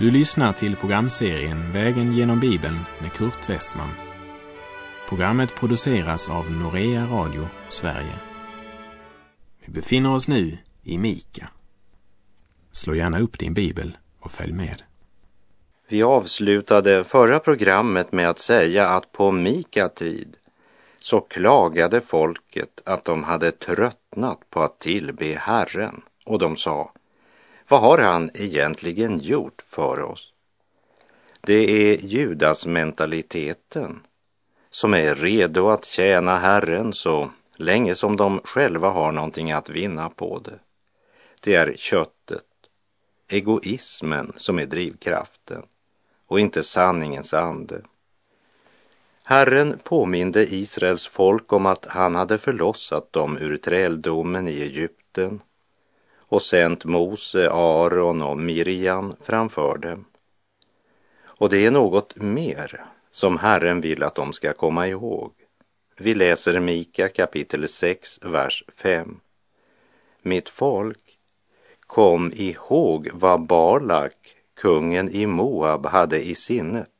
Du lyssnar till programserien Vägen genom Bibeln med Kurt Westman. Programmet produceras av Norea Radio Sverige. Vi befinner oss nu i Mika. Slå gärna upp din bibel och följ med. Vi avslutade förra programmet med att säga att på Mika tid så klagade folket att de hade tröttnat på att tillbe Herren och de sa vad har han egentligen gjort för oss? Det är judasmentaliteten som är redo att tjäna Herren så länge som de själva har någonting att vinna på det. Det är köttet, egoismen som är drivkraften och inte sanningens ande. Herren påminde Israels folk om att han hade förlossat dem ur träldomen i Egypten och sänt Mose, Aron och Miriam framför dem. Och det är något mer som Herren vill att de ska komma ihåg. Vi läser Mika kapitel 6, vers 5. Mitt folk, kom ihåg vad Balak, kungen i Moab, hade i sinnet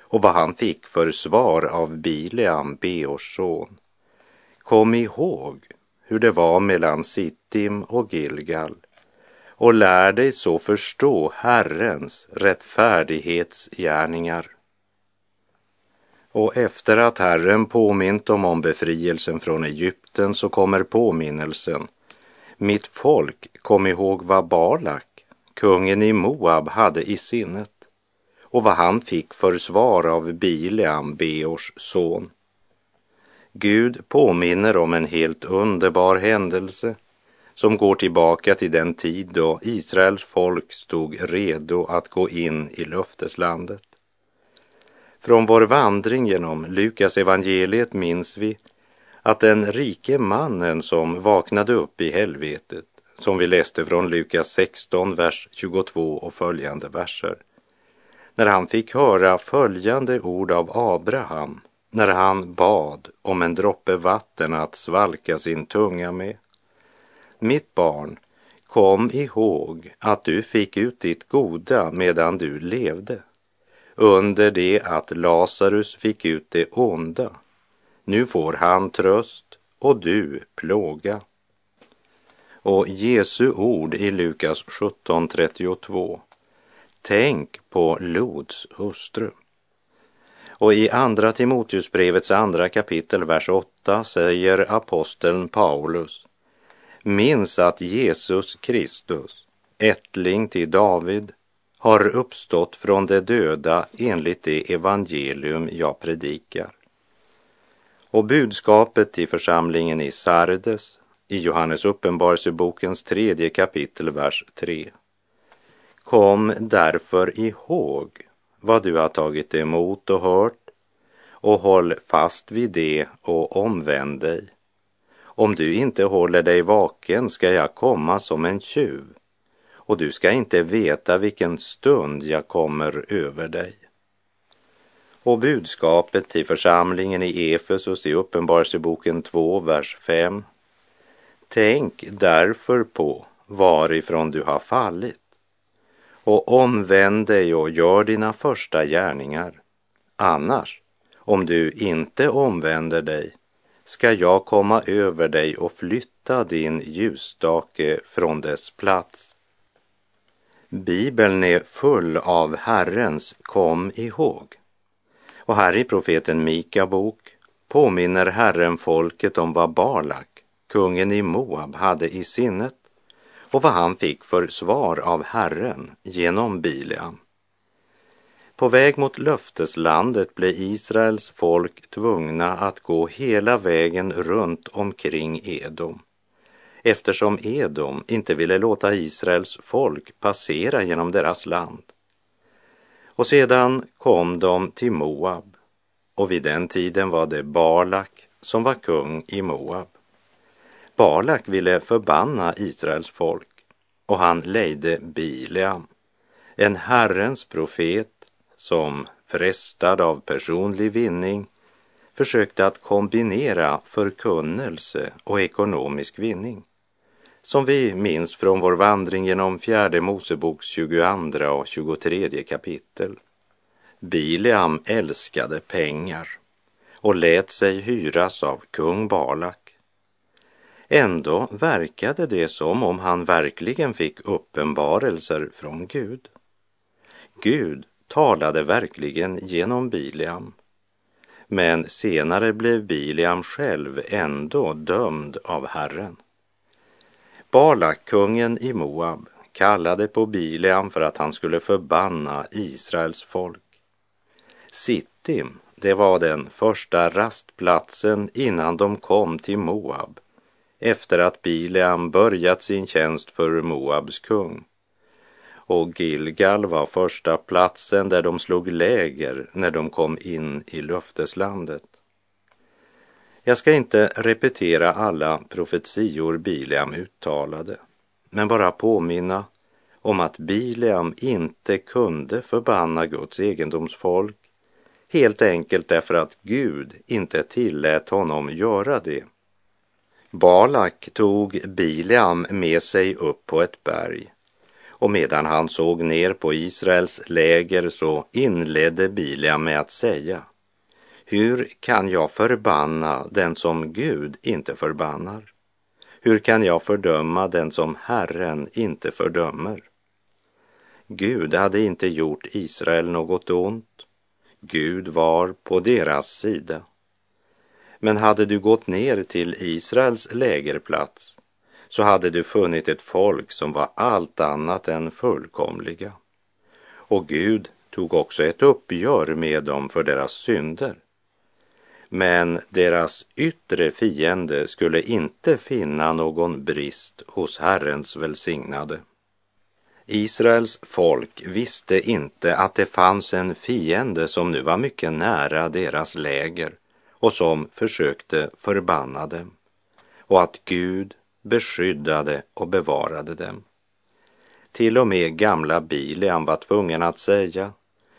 och vad han fick för svar av Bileam, Beors son. Kom ihåg hur det var mellan Sittim och Gilgal och lär dig så förstå Herrens rättfärdighetsgärningar. Och efter att Herren påmint dem om befrielsen från Egypten så kommer påminnelsen. Mitt folk, kom ihåg vad Balak, kungen i Moab, hade i sinnet och vad han fick för svar av Bileam, Beors son. Gud påminner om en helt underbar händelse som går tillbaka till den tid då Israels folk stod redo att gå in i löfteslandet. Från vår vandring genom Lukas evangeliet minns vi att den rike mannen som vaknade upp i helvetet, som vi läste från Lukas 16, vers 22 och följande verser, när han fick höra följande ord av Abraham när han bad om en droppe vatten att svalka sin tunga med. Mitt barn, kom ihåg att du fick ut ditt goda medan du levde, under det att Lazarus fick ut det onda. Nu får han tröst och du plåga. Och Jesu ord i Lukas 17.32. Tänk på Lods hustru. Och i Andra Timoteusbrevets andra kapitel, vers 8 säger aposteln Paulus Minns att Jesus Kristus, ättling till David, har uppstått från de döda enligt det evangelium jag predikar. Och budskapet till församlingen i Sardes i Johannes uppenbarelsebokens tredje kapitel, vers 3. Kom därför ihåg vad du har tagit emot och hört och håll fast vid det och omvänd dig. Om du inte håller dig vaken ska jag komma som en tjuv och du ska inte veta vilken stund jag kommer över dig. Och budskapet till församlingen i Efesus i Uppenbarelseboken 2, vers 5. Tänk därför på varifrån du har fallit och omvänd dig och gör dina första gärningar. Annars, om du inte omvänder dig, ska jag komma över dig och flytta din ljusstake från dess plats. Bibeln är full av Herrens kom ihåg. Och här i profeten Mika bok påminner Herren folket om vad Balak, kungen i Moab, hade i sinnet och vad han fick för svar av Herren genom Bileam. På väg mot löfteslandet blev Israels folk tvungna att gå hela vägen runt omkring Edom eftersom Edom inte ville låta Israels folk passera genom deras land. Och sedan kom de till Moab och vid den tiden var det Balak som var kung i Moab. Balak ville förbanna Israels folk och han lejde Bileam, en Herrens profet som frestad av personlig vinning försökte att kombinera förkunnelse och ekonomisk vinning. som vi minns från vår vandring genom fjärde Moseboks 22 och 23 kapitel. Bileam älskade pengar och lät sig hyras av kung Balak. Ändå verkade det som om han verkligen fick uppenbarelser från Gud. Gud talade verkligen genom Bileam. Men senare blev Bileam själv ändå dömd av Herren. Balak, kungen i Moab, kallade på Bileam för att han skulle förbanna Israels folk. Sittim, det var den första rastplatsen innan de kom till Moab efter att Bileam börjat sin tjänst för Moabs kung. Och Gilgal var första platsen där de slog läger när de kom in i löfteslandet. Jag ska inte repetera alla profetior Bileam uttalade, men bara påminna om att Bileam inte kunde förbanna Guds egendomsfolk helt enkelt därför att Gud inte tillät honom göra det. Balak tog Bileam med sig upp på ett berg och medan han såg ner på Israels läger så inledde Bileam med att säga hur kan jag förbanna den som Gud inte förbannar? Hur kan jag fördöma den som Herren inte fördömer? Gud hade inte gjort Israel något ont. Gud var på deras sida. Men hade du gått ner till Israels lägerplats så hade du funnit ett folk som var allt annat än fullkomliga. Och Gud tog också ett uppgör med dem för deras synder. Men deras yttre fiende skulle inte finna någon brist hos Herrens välsignade. Israels folk visste inte att det fanns en fiende som nu var mycket nära deras läger och som försökte förbanna dem och att Gud beskyddade och bevarade dem. Till och med gamla Bileam var tvungen att säga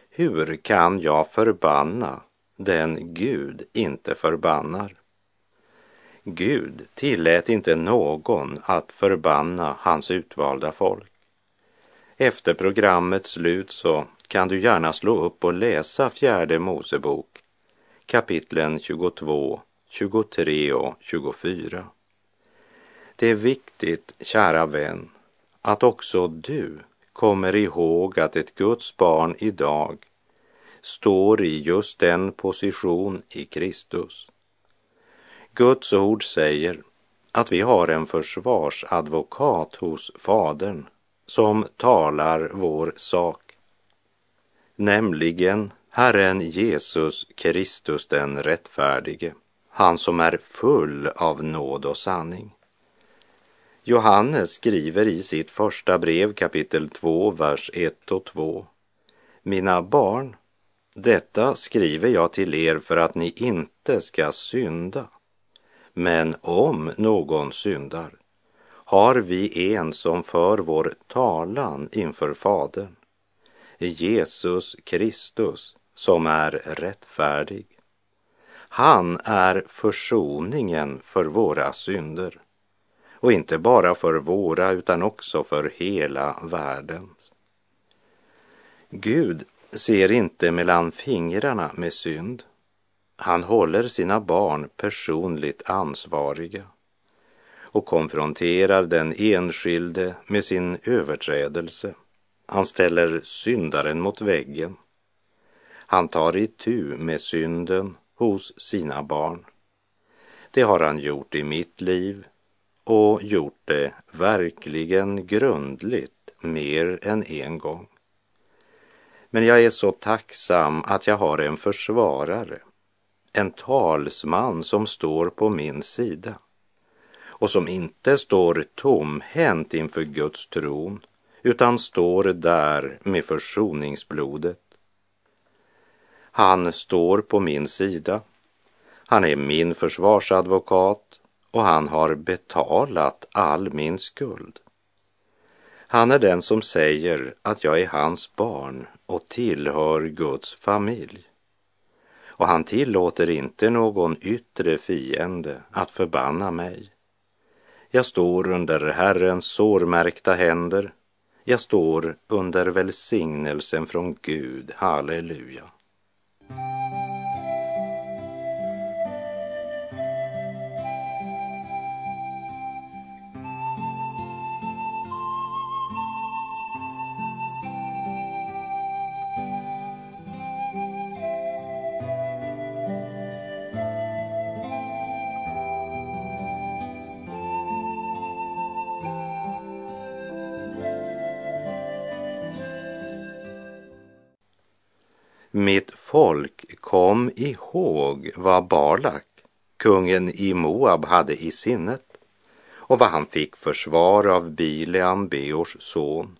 Hur kan jag förbanna den Gud inte förbannar? Gud tillät inte någon att förbanna hans utvalda folk. Efter programmets slut så kan du gärna slå upp och läsa fjärde Mosebok kapitlen 22, 23 och 24. Det är viktigt, kära vän, att också du kommer ihåg att ett Guds barn idag står i just den position i Kristus. Guds ord säger att vi har en försvarsadvokat hos Fadern som talar vår sak, nämligen Herren Jesus Kristus den rättfärdige, han som är full av nåd och sanning. Johannes skriver i sitt första brev kapitel 2, vers 1 och 2. Mina barn, detta skriver jag till er för att ni inte ska synda. Men om någon syndar har vi en som för vår talan inför Fadern, Jesus Kristus, som är rättfärdig. Han är försoningen för våra synder och inte bara för våra utan också för hela världen. Gud ser inte mellan fingrarna med synd. Han håller sina barn personligt ansvariga och konfronterar den enskilde med sin överträdelse. Han ställer syndaren mot väggen. Han tar itu med synden hos sina barn. Det har han gjort i mitt liv och gjort det verkligen grundligt mer än en gång. Men jag är så tacksam att jag har en försvarare, en talsman som står på min sida och som inte står tomhänt inför Guds tron utan står där med försoningsblodet. Han står på min sida. Han är min försvarsadvokat och han har betalat all min skuld. Han är den som säger att jag är hans barn och tillhör Guds familj. Och han tillåter inte någon yttre fiende att förbanna mig. Jag står under Herrens sårmärkta händer. Jag står under välsignelsen från Gud. Halleluja. う。Mitt folk, kom ihåg vad Balak, kungen i Moab, hade i sinnet och vad han fick försvar av Bileam, Beors son.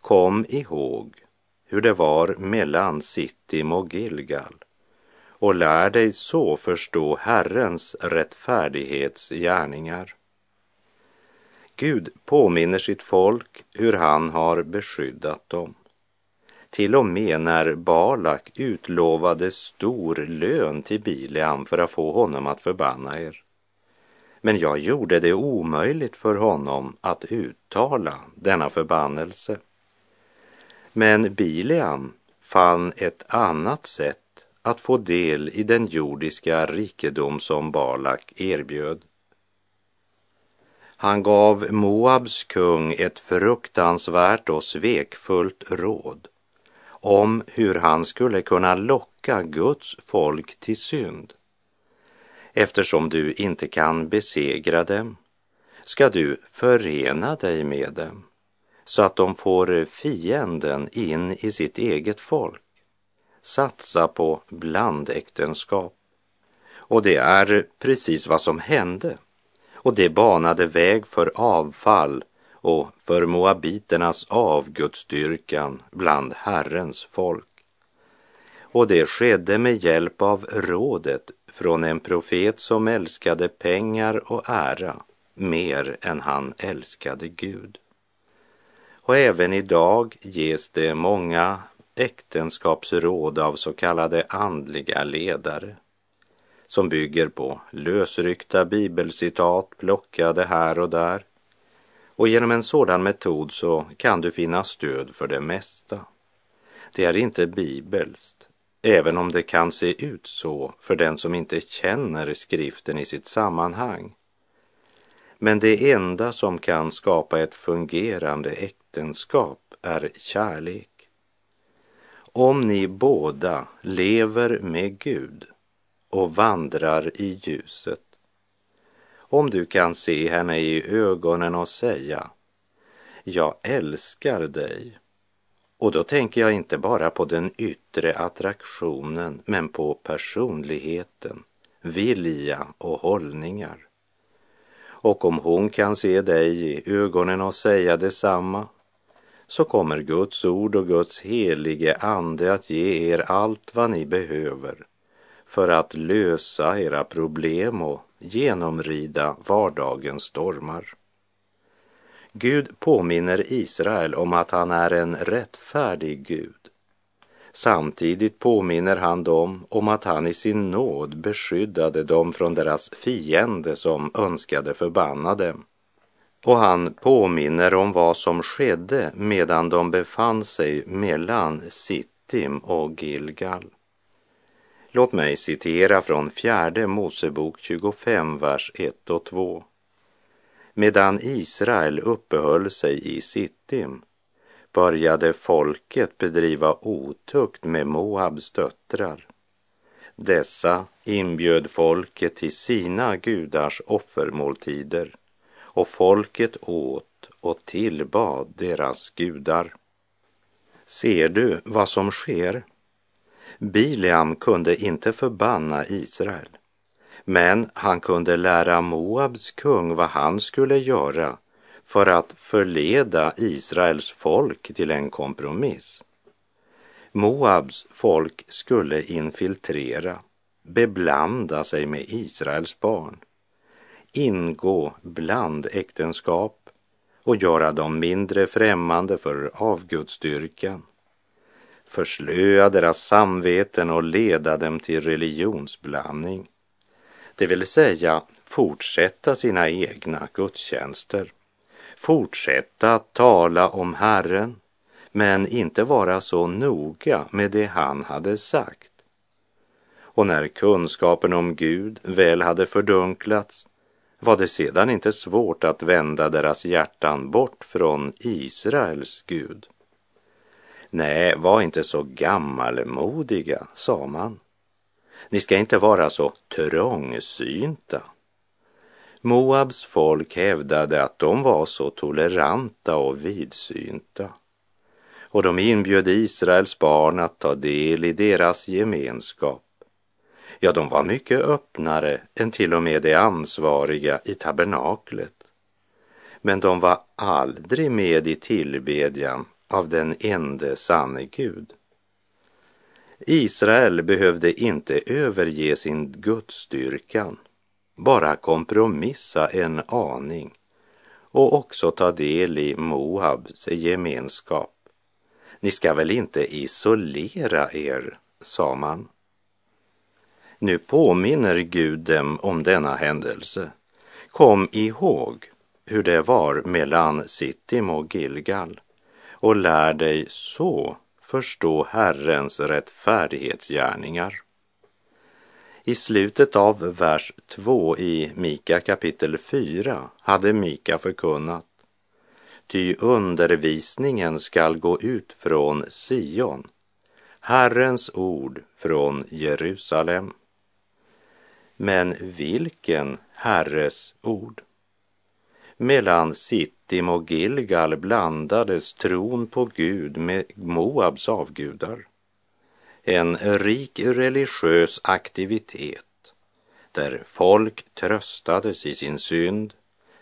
Kom ihåg hur det var mellan Sittim och Gilgal och lär dig så förstå Herrens rättfärdighetsgärningar. Gud påminner sitt folk hur han har beskyddat dem till och med när Balak utlovade stor lön till Bileam för att få honom att förbanna er. Men jag gjorde det omöjligt för honom att uttala denna förbannelse. Men Bileam fann ett annat sätt att få del i den jordiska rikedom som Balak erbjöd. Han gav Moabs kung ett fruktansvärt och svekfullt råd om hur han skulle kunna locka Guds folk till synd. Eftersom du inte kan besegra dem ska du förena dig med dem så att de får fienden in i sitt eget folk. Satsa på blandäktenskap. Och det är precis vad som hände. Och det banade väg för avfall och för moabiternas avgudsdyrkan bland Herrens folk. Och det skedde med hjälp av rådet från en profet som älskade pengar och ära mer än han älskade Gud. Och även idag ges det många äktenskapsråd av så kallade andliga ledare som bygger på lösryckta bibelcitat plockade här och där och genom en sådan metod så kan du finna stöd för det mesta. Det är inte bibelskt, även om det kan se ut så för den som inte känner skriften i sitt sammanhang. Men det enda som kan skapa ett fungerande äktenskap är kärlek. Om ni båda lever med Gud och vandrar i ljuset om du kan se henne i ögonen och säga Jag älskar dig. Och då tänker jag inte bara på den yttre attraktionen men på personligheten, vilja och hållningar. Och om hon kan se dig i ögonen och säga detsamma så kommer Guds ord och Guds helige ande att ge er allt vad ni behöver för att lösa era problem och genomrida vardagens stormar. Gud påminner Israel om att han är en rättfärdig Gud. Samtidigt påminner han dem om att han i sin nåd beskyddade dem från deras fiende som önskade förbanna dem. Och han påminner om vad som skedde medan de befann sig mellan Sittim och Gilgal. Låt mig citera från fjärde Mosebok 25, vers 1 och 2. Medan Israel uppehöll sig i Sittim började folket bedriva otukt med Moabs döttrar. Dessa inbjöd folket till sina gudars offermåltider och folket åt och tillbad deras gudar. Ser du vad som sker Bileam kunde inte förbanna Israel, men han kunde lära Moabs kung vad han skulle göra för att förleda Israels folk till en kompromiss. Moabs folk skulle infiltrera, beblanda sig med Israels barn, ingå blandäktenskap och göra dem mindre främmande för avgudsdyrkan förslöa deras samveten och leda dem till religionsblandning det vill säga fortsätta sina egna gudstjänster, fortsätta att tala om Herren, men inte vara så noga med det han hade sagt. Och när kunskapen om Gud väl hade fördunklats var det sedan inte svårt att vända deras hjärtan bort från Israels Gud. Nej, var inte så gammalmodiga, sa man. Ni ska inte vara så trångsynta. Moabs folk hävdade att de var så toleranta och vidsynta och de inbjöd Israels barn att ta del i deras gemenskap. Ja, de var mycket öppnare än till och med de ansvariga i tabernaklet. Men de var aldrig med i tillbedjan av den ende sanne Gud. Israel behövde inte överge sin gudsstyrkan, bara kompromissa en aning och också ta del i Moabs gemenskap. Ni ska väl inte isolera er, sa man. Nu påminner Gud dem om denna händelse. Kom ihåg hur det var mellan Sittim och Gilgal och lär dig så förstå Herrens rättfärdighetsgärningar. I slutet av vers 2 i Mika kapitel 4 hade Mika förkunnat Ty undervisningen skall gå ut från Sion, Herrens ord från Jerusalem. Men vilken Herres ord? Mellan Sittim och Gilgal blandades tron på Gud med Moabs avgudar. En rik religiös aktivitet där folk tröstades i sin synd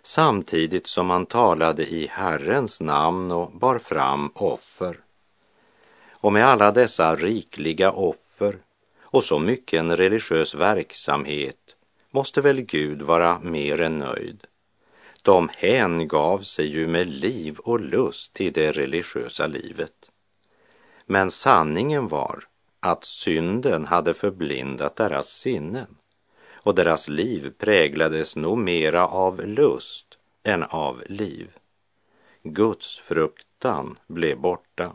samtidigt som man talade i Herrens namn och bar fram offer. Och med alla dessa rikliga offer och så mycket en religiös verksamhet måste väl Gud vara mer än nöjd. De hängav sig ju med liv och lust till det religiösa livet. Men sanningen var att synden hade förblindat deras sinnen och deras liv präglades nog mera av lust än av liv. Guds fruktan blev borta.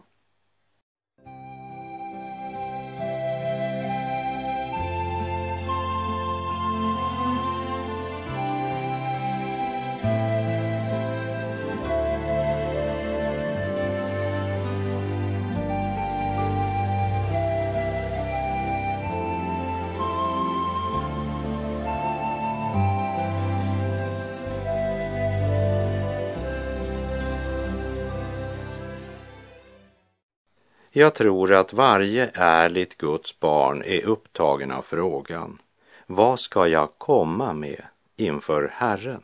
Jag tror att varje ärligt Guds barn är upptagen av frågan, vad ska jag komma med inför Herren?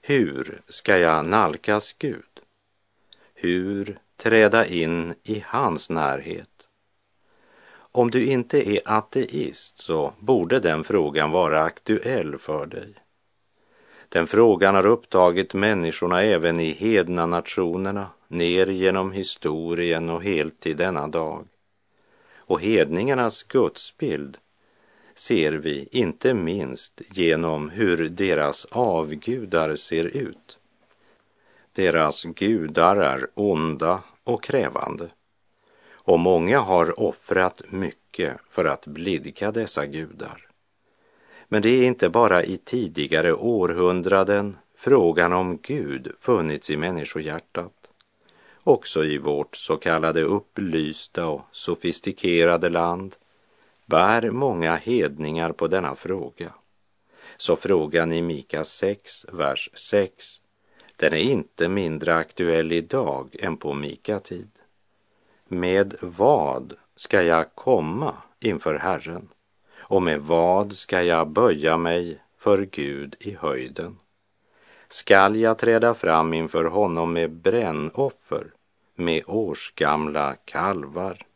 Hur ska jag nalkas Gud? Hur träda in i hans närhet? Om du inte är ateist så borde den frågan vara aktuell för dig. Den frågan har upptagit människorna även i hedna nationerna ner genom historien och helt till denna dag. Och hedningarnas gudsbild ser vi inte minst genom hur deras avgudar ser ut. Deras gudar är onda och krävande och många har offrat mycket för att blidka dessa gudar. Men det är inte bara i tidigare århundraden frågan om Gud funnits i människohjärtat. Också i vårt så kallade upplysta och sofistikerade land bär många hedningar på denna fråga. Så frågan i Mika 6, vers 6, den är inte mindre aktuell idag än på Mika-tid. Med vad ska jag komma inför Herren? Och med vad ska jag böja mig för Gud i höjden? Skall jag träda fram inför honom med brännoffer, med årsgamla kalvar?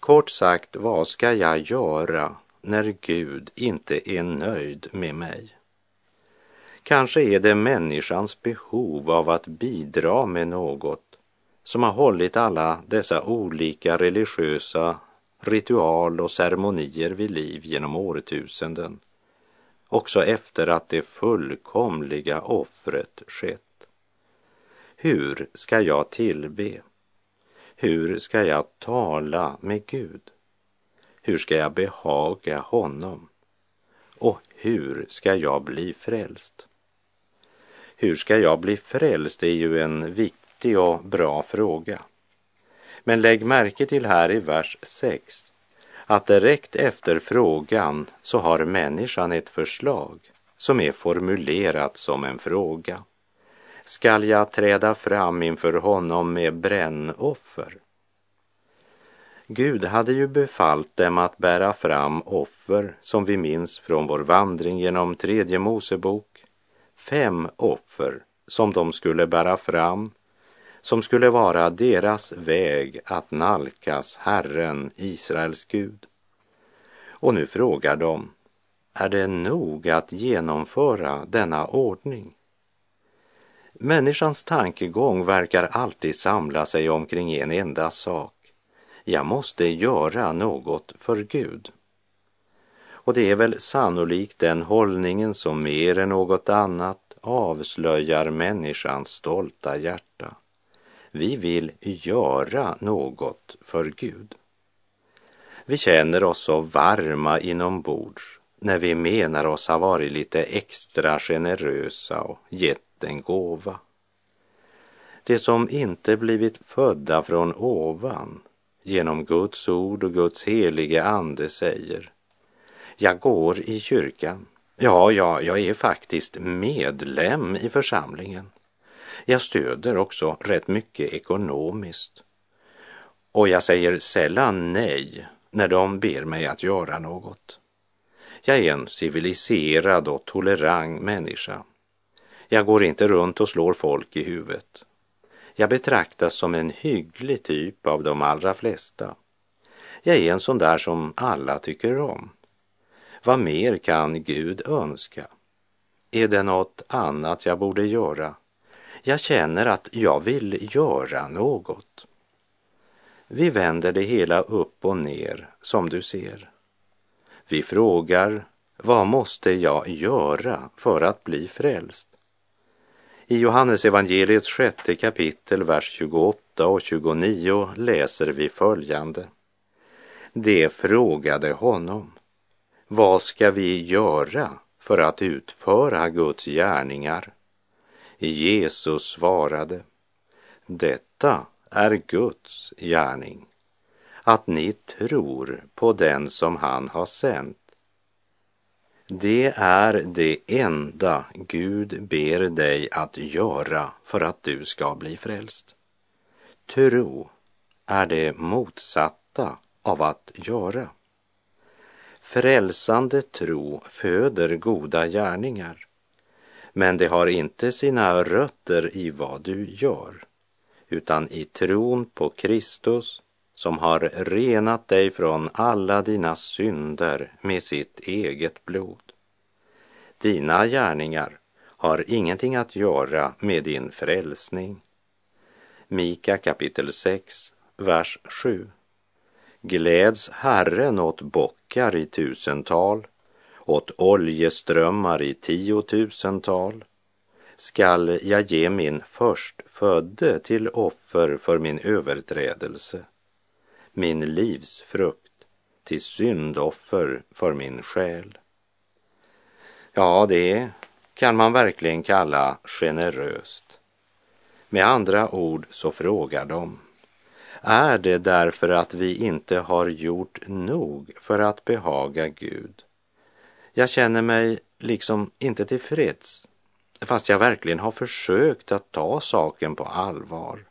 Kort sagt, vad ska jag göra när Gud inte är nöjd med mig? Kanske är det människans behov av att bidra med något som har hållit alla dessa olika religiösa ritual och ceremonier vid liv genom årtusenden också efter att det fullkomliga offret skett. Hur ska jag tillbe? Hur ska jag tala med Gud? Hur ska jag behaga honom? Och hur ska jag bli frälst? Hur ska jag bli frälst är ju en viktig och bra fråga. Men lägg märke till här i vers 6 att direkt efter frågan så har människan ett förslag som är formulerat som en fråga. Skall jag träda fram inför honom med brännoffer? Gud hade ju befallt dem att bära fram offer som vi minns från vår vandring genom tredje Mosebok. Fem offer som de skulle bära fram, som skulle vara deras väg att nalkas Herren, Israels Gud. Och nu frågar de, är det nog att genomföra denna ordning? Människans tankegång verkar alltid samla sig omkring en enda sak. Jag måste göra något för Gud. Och det är väl sannolikt den hållningen som mer än något annat avslöjar människans stolta hjärta. Vi vill göra något för Gud. Vi känner oss så varma inombords när vi menar oss ha varit lite extra generösa och gett en gåva. Det som inte blivit födda från ovan genom Guds ord och Guds helige ande säger Jag går i kyrkan. Ja, ja, jag är faktiskt medlem i församlingen. Jag stöder också rätt mycket ekonomiskt. Och jag säger sällan nej när de ber mig att göra något. Jag är en civiliserad och tolerant människa. Jag går inte runt och slår folk i huvudet. Jag betraktas som en hygglig typ av de allra flesta. Jag är en sån där som alla tycker om. Vad mer kan Gud önska? Är det något annat jag borde göra? Jag känner att jag vill göra något. Vi vänder det hela upp och ner, som du ser. Vi frågar, vad måste jag göra för att bli frälst? I Johannes evangeliets sjätte kapitel, vers 28 och 29 läser vi följande. Det frågade honom, vad ska vi göra för att utföra Guds gärningar? Jesus svarade, detta är Guds gärning, att ni tror på den som han har sänt. Det är det enda Gud ber dig att göra för att du ska bli frälst. Tro är det motsatta av att göra. Frälsande tro föder goda gärningar, men det har inte sina rötter i vad du gör, utan i tron på Kristus som har renat dig från alla dina synder med sitt eget blod. Dina gärningar har ingenting att göra med din frälsning. Mika kapitel 6, vers 7. Gläds Herren åt bockar i tusental, åt oljeströmmar i tiotusental, skall jag ge min förstfödde till offer för min överträdelse min livs frukt till syndoffer för min själ. Ja, det kan man verkligen kalla generöst. Med andra ord så frågar de, är det därför att vi inte har gjort nog för att behaga Gud? Jag känner mig liksom inte tillfreds, fast jag verkligen har försökt att ta saken på allvar.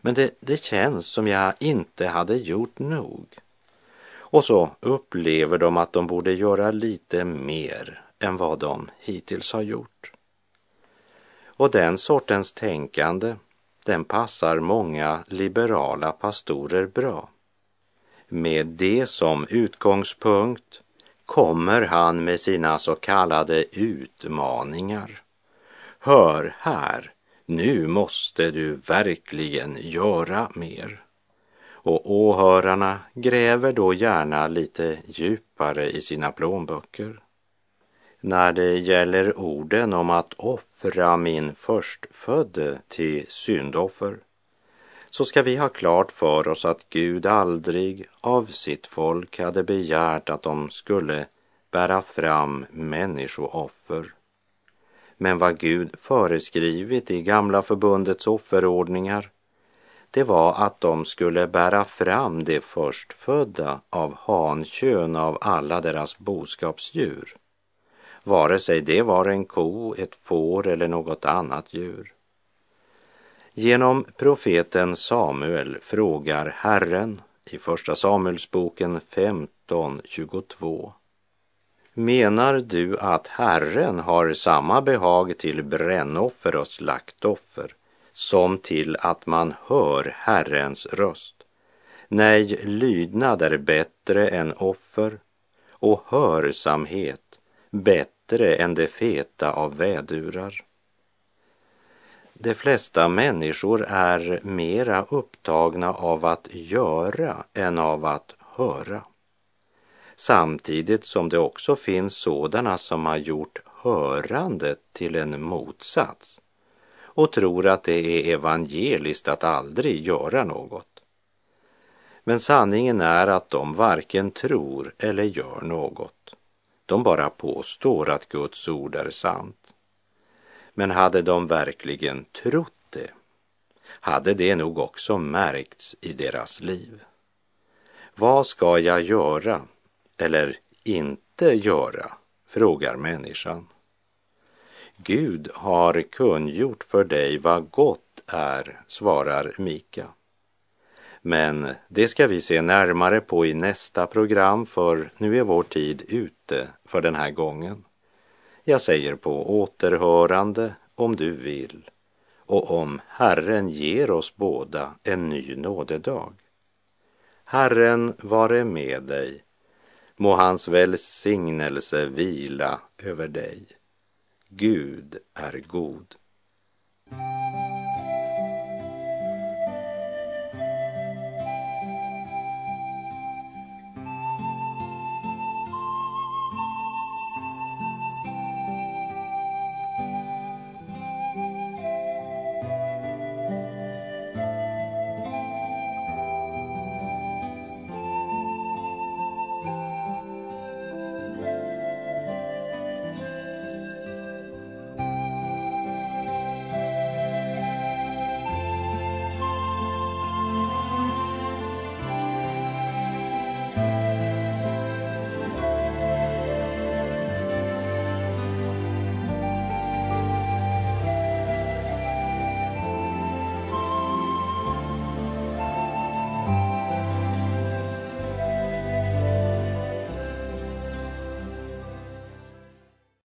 Men det, det känns som jag inte hade gjort nog. Och så upplever de att de borde göra lite mer än vad de hittills har gjort. Och den sortens tänkande, den passar många liberala pastorer bra. Med det som utgångspunkt kommer han med sina så kallade utmaningar. Hör här, nu måste du verkligen göra mer. Och åhörarna gräver då gärna lite djupare i sina plånböcker. när det gäller orden om att offra min förstfödde till syndoffer så ska vi ha klart för oss att Gud aldrig av sitt folk hade begärt att de skulle bära fram människooffer. Men vad Gud föreskrivit i Gamla förbundets offerordningar det var att de skulle bära fram det förstfödda av hankön av alla deras boskapsdjur, vare sig det var en ko, ett får eller något annat djur. Genom profeten Samuel frågar Herren i Första Samuelsboken 15.22. Menar du att Herren har samma behag till brännoffer och slaktoffer som till att man hör Herrens röst? Nej, lydnad är bättre än offer och hörsamhet bättre än det feta av vädurar. De flesta människor är mera upptagna av att göra än av att höra. Samtidigt som det också finns sådana som har gjort hörandet till en motsats och tror att det är evangeliskt att aldrig göra något. Men sanningen är att de varken tror eller gör något. De bara påstår att Guds ord är sant. Men hade de verkligen trott det, hade det nog också märkts i deras liv. Vad ska jag göra eller inte göra? frågar människan. Gud har kungjort för dig vad gott är, svarar Mika. Men det ska vi se närmare på i nästa program för nu är vår tid ute för den här gången. Jag säger på återhörande om du vill och om Herren ger oss båda en ny nådedag. Herren vare med dig. Må hans välsignelse vila över dig. Gud är god.